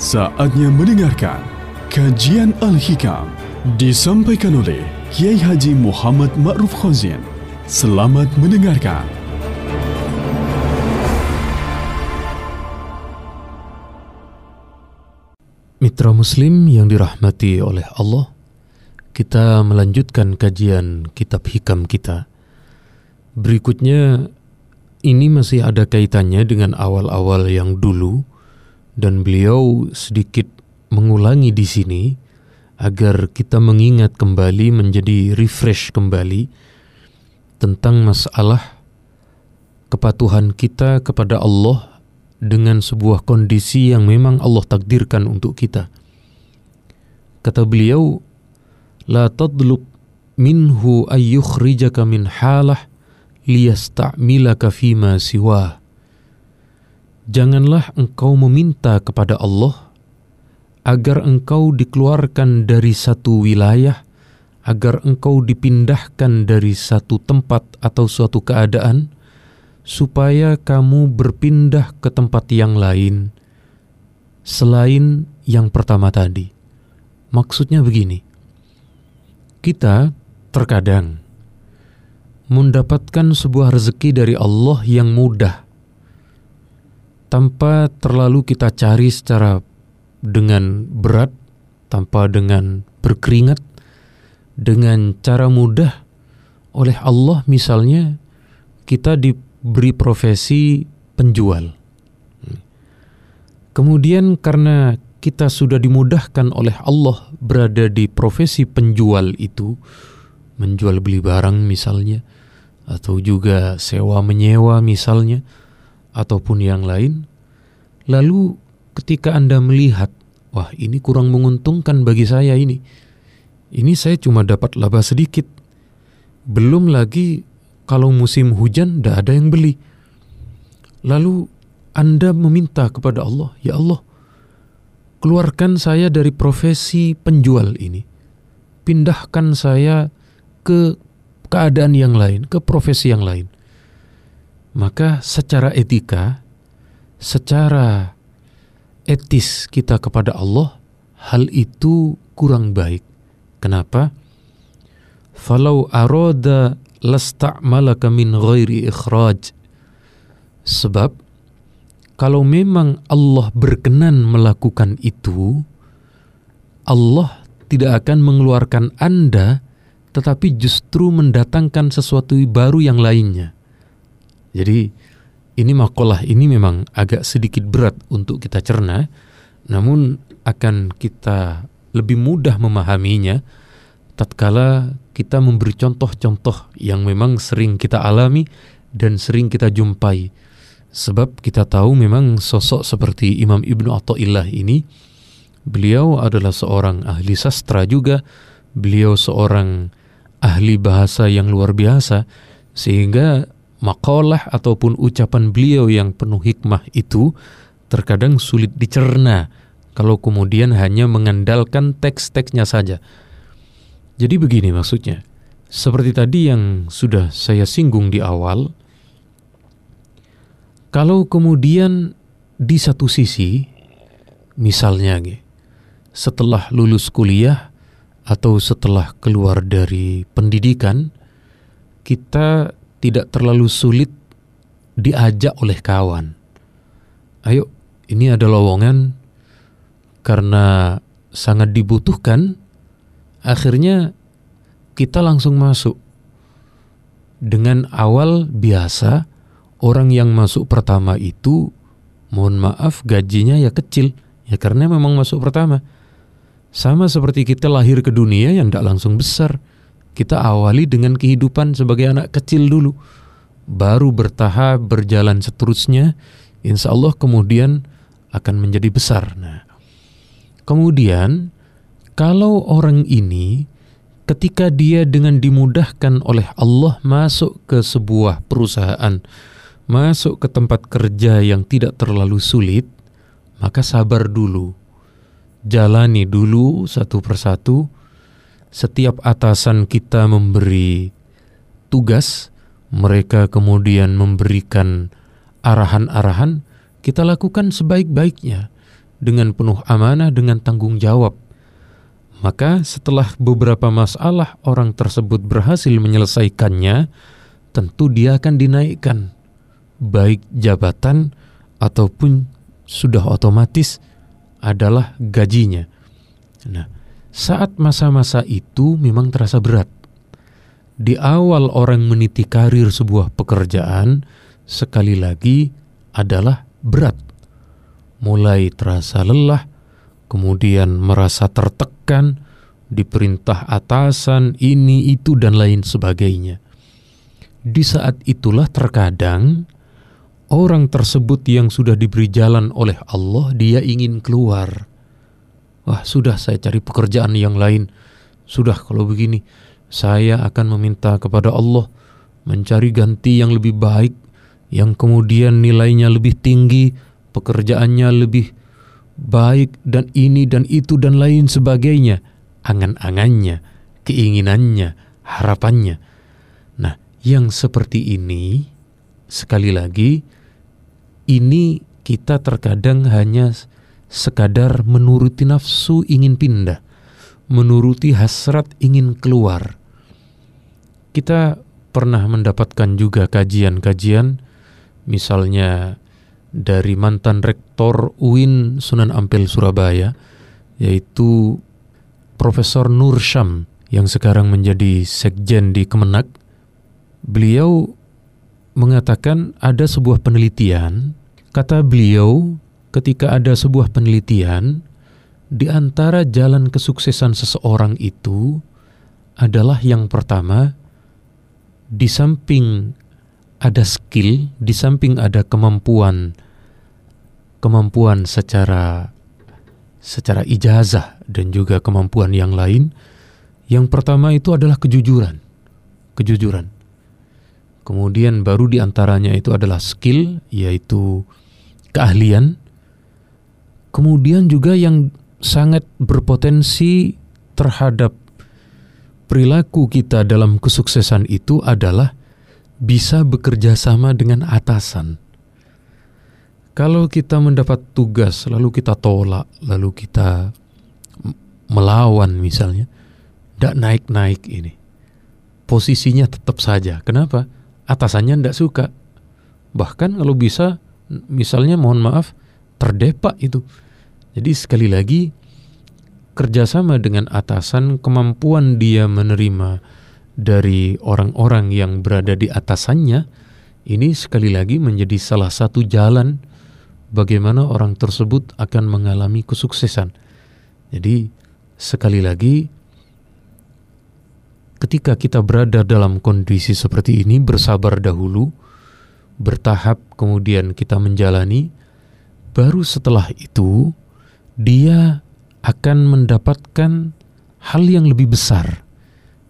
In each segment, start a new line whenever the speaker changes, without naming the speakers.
Saatnya mendengarkan kajian Al-Hikam disampaikan oleh Kiai Haji Muhammad Ma'ruf Khazin. Selamat mendengarkan.
Mitra Muslim yang dirahmati oleh Allah, kita melanjutkan kajian kitab hikam kita. Berikutnya, ini masih ada kaitannya dengan awal-awal yang dulu, dan beliau sedikit mengulangi di sini agar kita mengingat kembali menjadi refresh kembali tentang masalah kepatuhan kita kepada Allah dengan sebuah kondisi yang memang Allah takdirkan untuk kita. Kata beliau, "La tadlub minhu ayyukhrijaka min halah liyasta'milaka fima siwah." Janganlah engkau meminta kepada Allah agar engkau dikeluarkan dari satu wilayah, agar engkau dipindahkan dari satu tempat atau suatu keadaan, supaya kamu berpindah ke tempat yang lain selain yang pertama tadi. Maksudnya begini, kita terkadang mendapatkan sebuah rezeki dari Allah yang mudah tanpa terlalu kita cari secara dengan berat, tanpa dengan berkeringat, dengan cara mudah oleh Allah misalnya kita diberi profesi penjual. Kemudian karena kita sudah dimudahkan oleh Allah berada di profesi penjual itu, menjual beli barang misalnya, atau juga sewa menyewa misalnya, ataupun yang lain, lalu ketika Anda melihat, wah ini kurang menguntungkan bagi saya ini, ini saya cuma dapat laba sedikit. Belum lagi kalau musim hujan tidak ada yang beli. Lalu Anda meminta kepada Allah, ya Allah, keluarkan saya dari profesi penjual ini. Pindahkan saya ke keadaan yang lain, ke profesi yang lain maka secara etika, secara etis kita kepada Allah, hal itu kurang baik. Kenapa? Falau aroda lasta'malaka min ghairi ikhraj. Sebab kalau memang Allah berkenan melakukan itu, Allah tidak akan mengeluarkan Anda tetapi justru mendatangkan sesuatu baru yang lainnya. Jadi ini makalah ini memang agak sedikit berat untuk kita cerna, namun akan kita lebih mudah memahaminya tatkala kita memberi contoh-contoh yang memang sering kita alami dan sering kita jumpai. Sebab kita tahu memang sosok seperti Imam Ibnu Athaillah ini beliau adalah seorang ahli sastra juga, beliau seorang ahli bahasa yang luar biasa sehingga makalah ataupun ucapan beliau yang penuh hikmah itu terkadang sulit dicerna kalau kemudian hanya mengandalkan teks-teksnya saja. Jadi begini maksudnya. Seperti tadi yang sudah saya singgung di awal, kalau kemudian di satu sisi, misalnya setelah lulus kuliah atau setelah keluar dari pendidikan, kita tidak terlalu sulit diajak oleh kawan. Ayo, ini ada lowongan karena sangat dibutuhkan, akhirnya kita langsung masuk. Dengan awal biasa, orang yang masuk pertama itu, mohon maaf gajinya ya kecil, ya karena memang masuk pertama. Sama seperti kita lahir ke dunia yang tidak langsung besar kita awali dengan kehidupan sebagai anak kecil dulu. Baru bertahap berjalan seterusnya, insya Allah kemudian akan menjadi besar. Nah, kemudian kalau orang ini ketika dia dengan dimudahkan oleh Allah masuk ke sebuah perusahaan, masuk ke tempat kerja yang tidak terlalu sulit, maka sabar dulu. Jalani dulu satu persatu setiap atasan kita memberi tugas, mereka kemudian memberikan arahan-arahan, kita lakukan sebaik-baiknya. dengan penuh amanah dengan tanggung jawab. Maka setelah beberapa masalah orang tersebut berhasil menyelesaikannya, tentu dia akan dinaikkan baik jabatan ataupun sudah otomatis adalah gajinya. Nah, saat masa-masa itu memang terasa berat. Di awal orang meniti karir sebuah pekerjaan, sekali lagi adalah berat. Mulai terasa lelah, kemudian merasa tertekan, diperintah atasan, ini, itu, dan lain sebagainya. Di saat itulah terkadang orang tersebut yang sudah diberi jalan oleh Allah, dia ingin keluar. Wah, sudah saya cari pekerjaan yang lain. Sudah kalau begini, saya akan meminta kepada Allah mencari ganti yang lebih baik, yang kemudian nilainya lebih tinggi, pekerjaannya lebih baik dan ini dan itu dan lain sebagainya. Angan-angannya, keinginannya, harapannya. Nah, yang seperti ini sekali lagi ini kita terkadang hanya sekadar menuruti nafsu ingin pindah, menuruti hasrat ingin keluar. Kita pernah mendapatkan juga kajian-kajian, misalnya dari mantan rektor UIN Sunan Ampel Surabaya, yaitu Profesor Nur Syam yang sekarang menjadi sekjen di Kemenak. Beliau mengatakan ada sebuah penelitian Kata beliau, ketika ada sebuah penelitian, di antara jalan kesuksesan seseorang itu adalah yang pertama, di samping ada skill, di samping ada kemampuan, kemampuan secara secara ijazah dan juga kemampuan yang lain. Yang pertama itu adalah kejujuran, kejujuran. Kemudian baru di antaranya itu adalah skill, yaitu keahlian, kemudian juga yang sangat berpotensi terhadap perilaku kita dalam kesuksesan itu adalah bisa bekerja sama dengan atasan. Kalau kita mendapat tugas, lalu kita tolak, lalu kita melawan misalnya, tidak naik-naik ini. Posisinya tetap saja. Kenapa? Atasannya tidak suka. Bahkan kalau bisa misalnya mohon maaf terdepak itu. Jadi sekali lagi kerjasama dengan atasan kemampuan dia menerima dari orang-orang yang berada di atasannya ini sekali lagi menjadi salah satu jalan bagaimana orang tersebut akan mengalami kesuksesan. Jadi sekali lagi ketika kita berada dalam kondisi seperti ini bersabar dahulu bertahap kemudian kita menjalani, baru setelah itu dia akan mendapatkan hal yang lebih besar.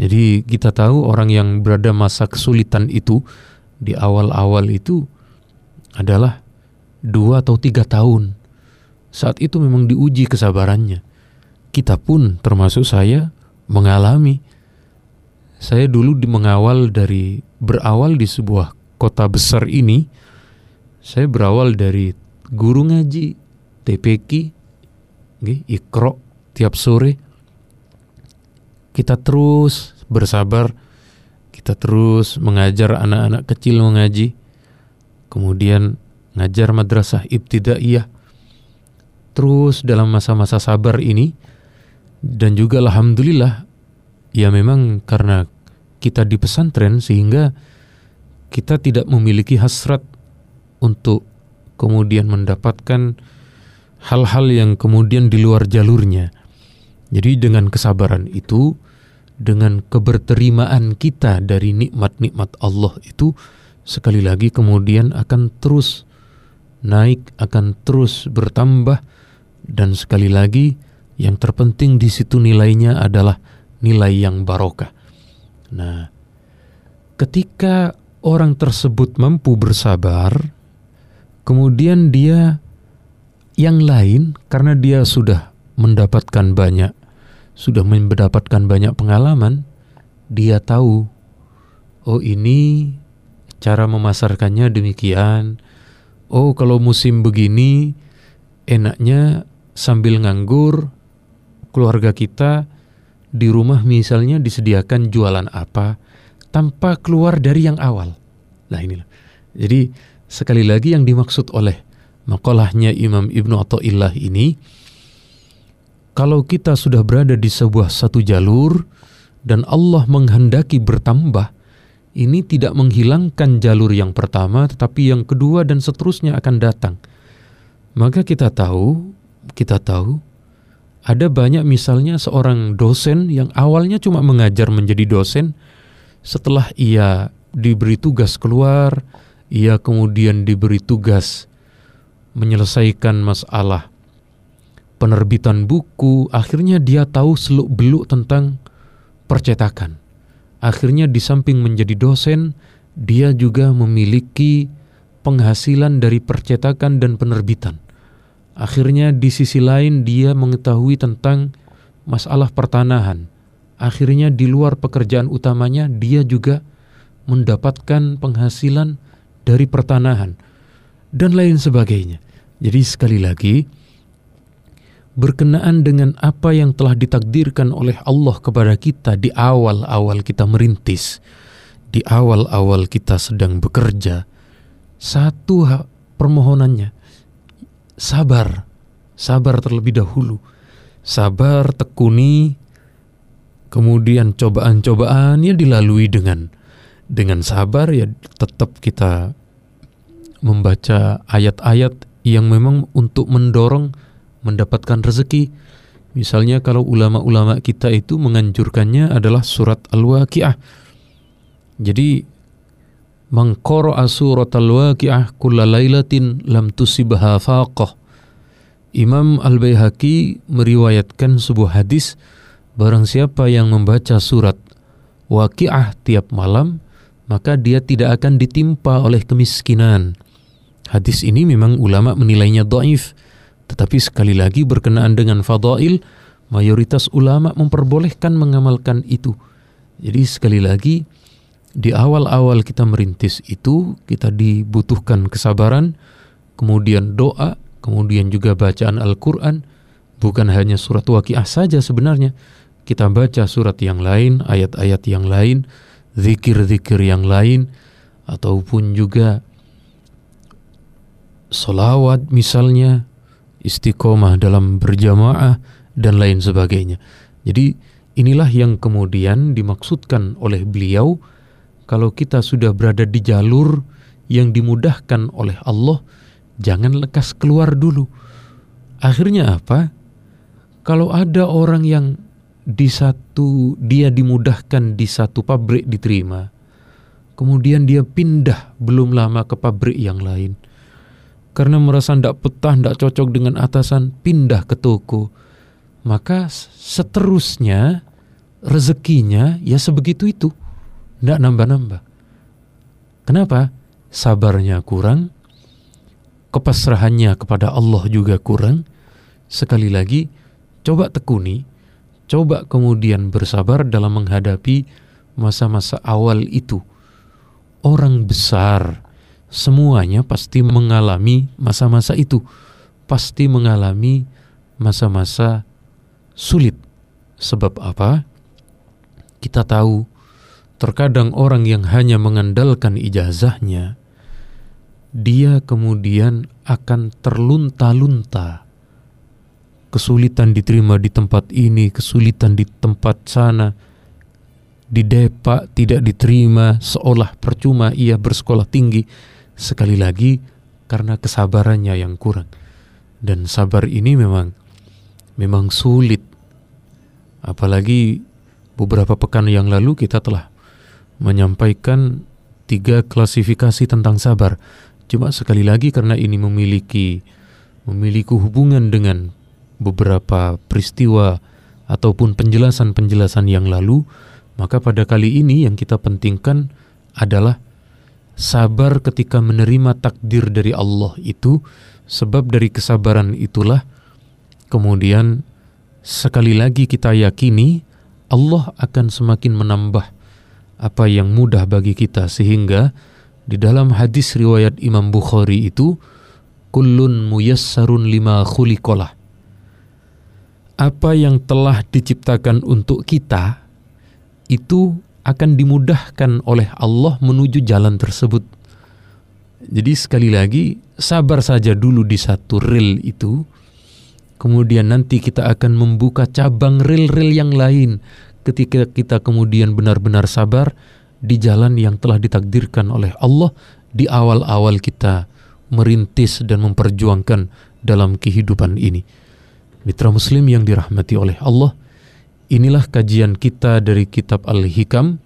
Jadi kita tahu orang yang berada masa kesulitan itu di awal-awal itu adalah dua atau tiga tahun. Saat itu memang diuji kesabarannya. Kita pun termasuk saya mengalami. Saya dulu di mengawal dari berawal di sebuah kota besar ini, saya berawal dari guru ngaji, TPK, ikro tiap sore. Kita terus bersabar, kita terus mengajar anak-anak kecil mengaji, kemudian ngajar madrasah ibtidaiyah. Terus dalam masa-masa sabar ini, dan juga alhamdulillah, ya memang karena kita di pesantren sehingga kita tidak memiliki hasrat untuk kemudian mendapatkan hal-hal yang kemudian di luar jalurnya. Jadi dengan kesabaran itu, dengan keberterimaan kita dari nikmat-nikmat Allah itu sekali lagi kemudian akan terus naik, akan terus bertambah dan sekali lagi yang terpenting di situ nilainya adalah nilai yang barokah. Nah, ketika orang tersebut mampu bersabar, kemudian dia yang lain karena dia sudah mendapatkan banyak, sudah mendapatkan banyak pengalaman, dia tahu, oh ini cara memasarkannya demikian. Oh kalau musim begini enaknya sambil nganggur, keluarga kita di rumah misalnya disediakan jualan apa tanpa keluar dari yang awal. Nah inilah. Jadi sekali lagi yang dimaksud oleh makalahnya Imam Ibnu Athaillah ini kalau kita sudah berada di sebuah satu jalur dan Allah menghendaki bertambah, ini tidak menghilangkan jalur yang pertama tetapi yang kedua dan seterusnya akan datang. Maka kita tahu, kita tahu ada banyak misalnya seorang dosen yang awalnya cuma mengajar menjadi dosen, setelah ia diberi tugas keluar, ia kemudian diberi tugas menyelesaikan masalah penerbitan buku, akhirnya dia tahu seluk-beluk tentang percetakan. Akhirnya di samping menjadi dosen, dia juga memiliki penghasilan dari percetakan dan penerbitan. Akhirnya di sisi lain dia mengetahui tentang masalah pertanahan. Akhirnya di luar pekerjaan utamanya dia juga mendapatkan penghasilan dari pertanahan dan lain sebagainya. Jadi sekali lagi berkenaan dengan apa yang telah ditakdirkan oleh Allah kepada kita di awal-awal kita merintis, di awal-awal kita sedang bekerja, satu permohonannya sabar, sabar terlebih dahulu, sabar tekuni, kemudian cobaan-cobaan ya dilalui dengan dengan sabar ya tetap kita membaca ayat-ayat yang memang untuk mendorong mendapatkan rezeki. Misalnya kalau ulama-ulama kita itu menganjurkannya adalah surat Al-Waqi'ah. Jadi Man qara'a surat al-waqi'ah kulla lailatin lam tusibha faqah. Imam Al-Baihaqi meriwayatkan sebuah hadis barang siapa yang membaca surat Waqi'ah tiap malam maka dia tidak akan ditimpa oleh kemiskinan. Hadis ini memang ulama menilainya dhaif, tetapi sekali lagi berkenaan dengan fadail, mayoritas ulama memperbolehkan mengamalkan itu. Jadi sekali lagi di awal-awal kita merintis itu kita dibutuhkan kesabaran, kemudian doa, kemudian juga bacaan Al-Qur'an, bukan hanya surat Waqiah saja sebenarnya. Kita baca surat yang lain, ayat-ayat yang lain, zikir-zikir yang lain ataupun juga solawat misalnya, istiqomah dalam berjamaah dan lain sebagainya. Jadi inilah yang kemudian dimaksudkan oleh beliau kalau kita sudah berada di jalur yang dimudahkan oleh Allah, jangan lekas keluar dulu. Akhirnya apa? Kalau ada orang yang di satu dia dimudahkan di satu pabrik diterima, kemudian dia pindah belum lama ke pabrik yang lain. Karena merasa tidak petah, tidak cocok dengan atasan, pindah ke toko. Maka seterusnya rezekinya ya sebegitu itu tidak nambah-nambah. Kenapa? Sabarnya kurang, kepasrahannya kepada Allah juga kurang. Sekali lagi, coba tekuni, coba kemudian bersabar dalam menghadapi masa-masa awal itu. Orang besar semuanya pasti mengalami masa-masa itu, pasti mengalami masa-masa sulit. Sebab apa? Kita tahu Terkadang orang yang hanya mengandalkan ijazahnya, dia kemudian akan terlunta-lunta. Kesulitan diterima di tempat ini, kesulitan di tempat sana, di depak tidak diterima, seolah percuma ia bersekolah tinggi. Sekali lagi, karena kesabarannya yang kurang. Dan sabar ini memang memang sulit. Apalagi beberapa pekan yang lalu kita telah menyampaikan tiga klasifikasi tentang sabar. Cuma sekali lagi karena ini memiliki memiliki hubungan dengan beberapa peristiwa ataupun penjelasan-penjelasan yang lalu, maka pada kali ini yang kita pentingkan adalah sabar ketika menerima takdir dari Allah itu. Sebab dari kesabaran itulah kemudian sekali lagi kita yakini Allah akan semakin menambah apa yang mudah bagi kita. Sehingga di dalam hadis riwayat Imam Bukhari itu kullun muyassarun lima khuliqalah apa yang telah diciptakan untuk kita itu akan dimudahkan oleh Allah menuju jalan tersebut. Jadi sekali lagi sabar saja dulu di satu rel itu. Kemudian nanti kita akan membuka cabang rel-rel yang lain ketika kita kemudian benar-benar sabar di jalan yang telah ditakdirkan oleh Allah di awal-awal kita merintis dan memperjuangkan dalam kehidupan ini. Mitra Muslim yang dirahmati oleh Allah, inilah kajian kita dari Kitab Al-Hikam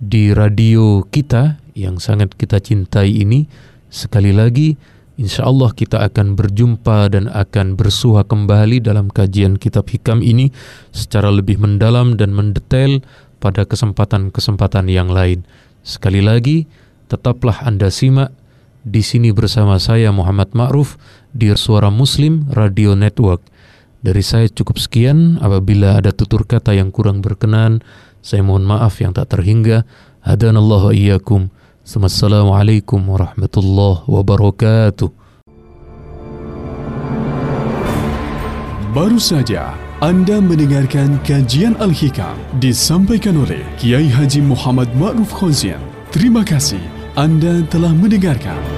di radio kita yang sangat kita cintai ini. Sekali lagi, insya Allah kita akan berjumpa dan akan bersuha kembali dalam kajian Kitab Hikam ini secara lebih mendalam dan mendetail pada kesempatan-kesempatan yang lain. Sekali lagi, tetaplah Anda simak di sini bersama saya Muhammad Ma'ruf di Suara Muslim Radio Network. Dari saya cukup sekian, apabila ada tutur kata yang kurang berkenan, saya mohon maaf yang tak terhingga. Hadanallahu iyyakum. Assalamualaikum warahmatullahi wabarakatuh.
Baru saja anda mendengarkan kajian Al-Hikam disampaikan oleh Kiai Haji Muhammad Ma'ruf Khozien. Terima kasih Anda telah mendengarkan.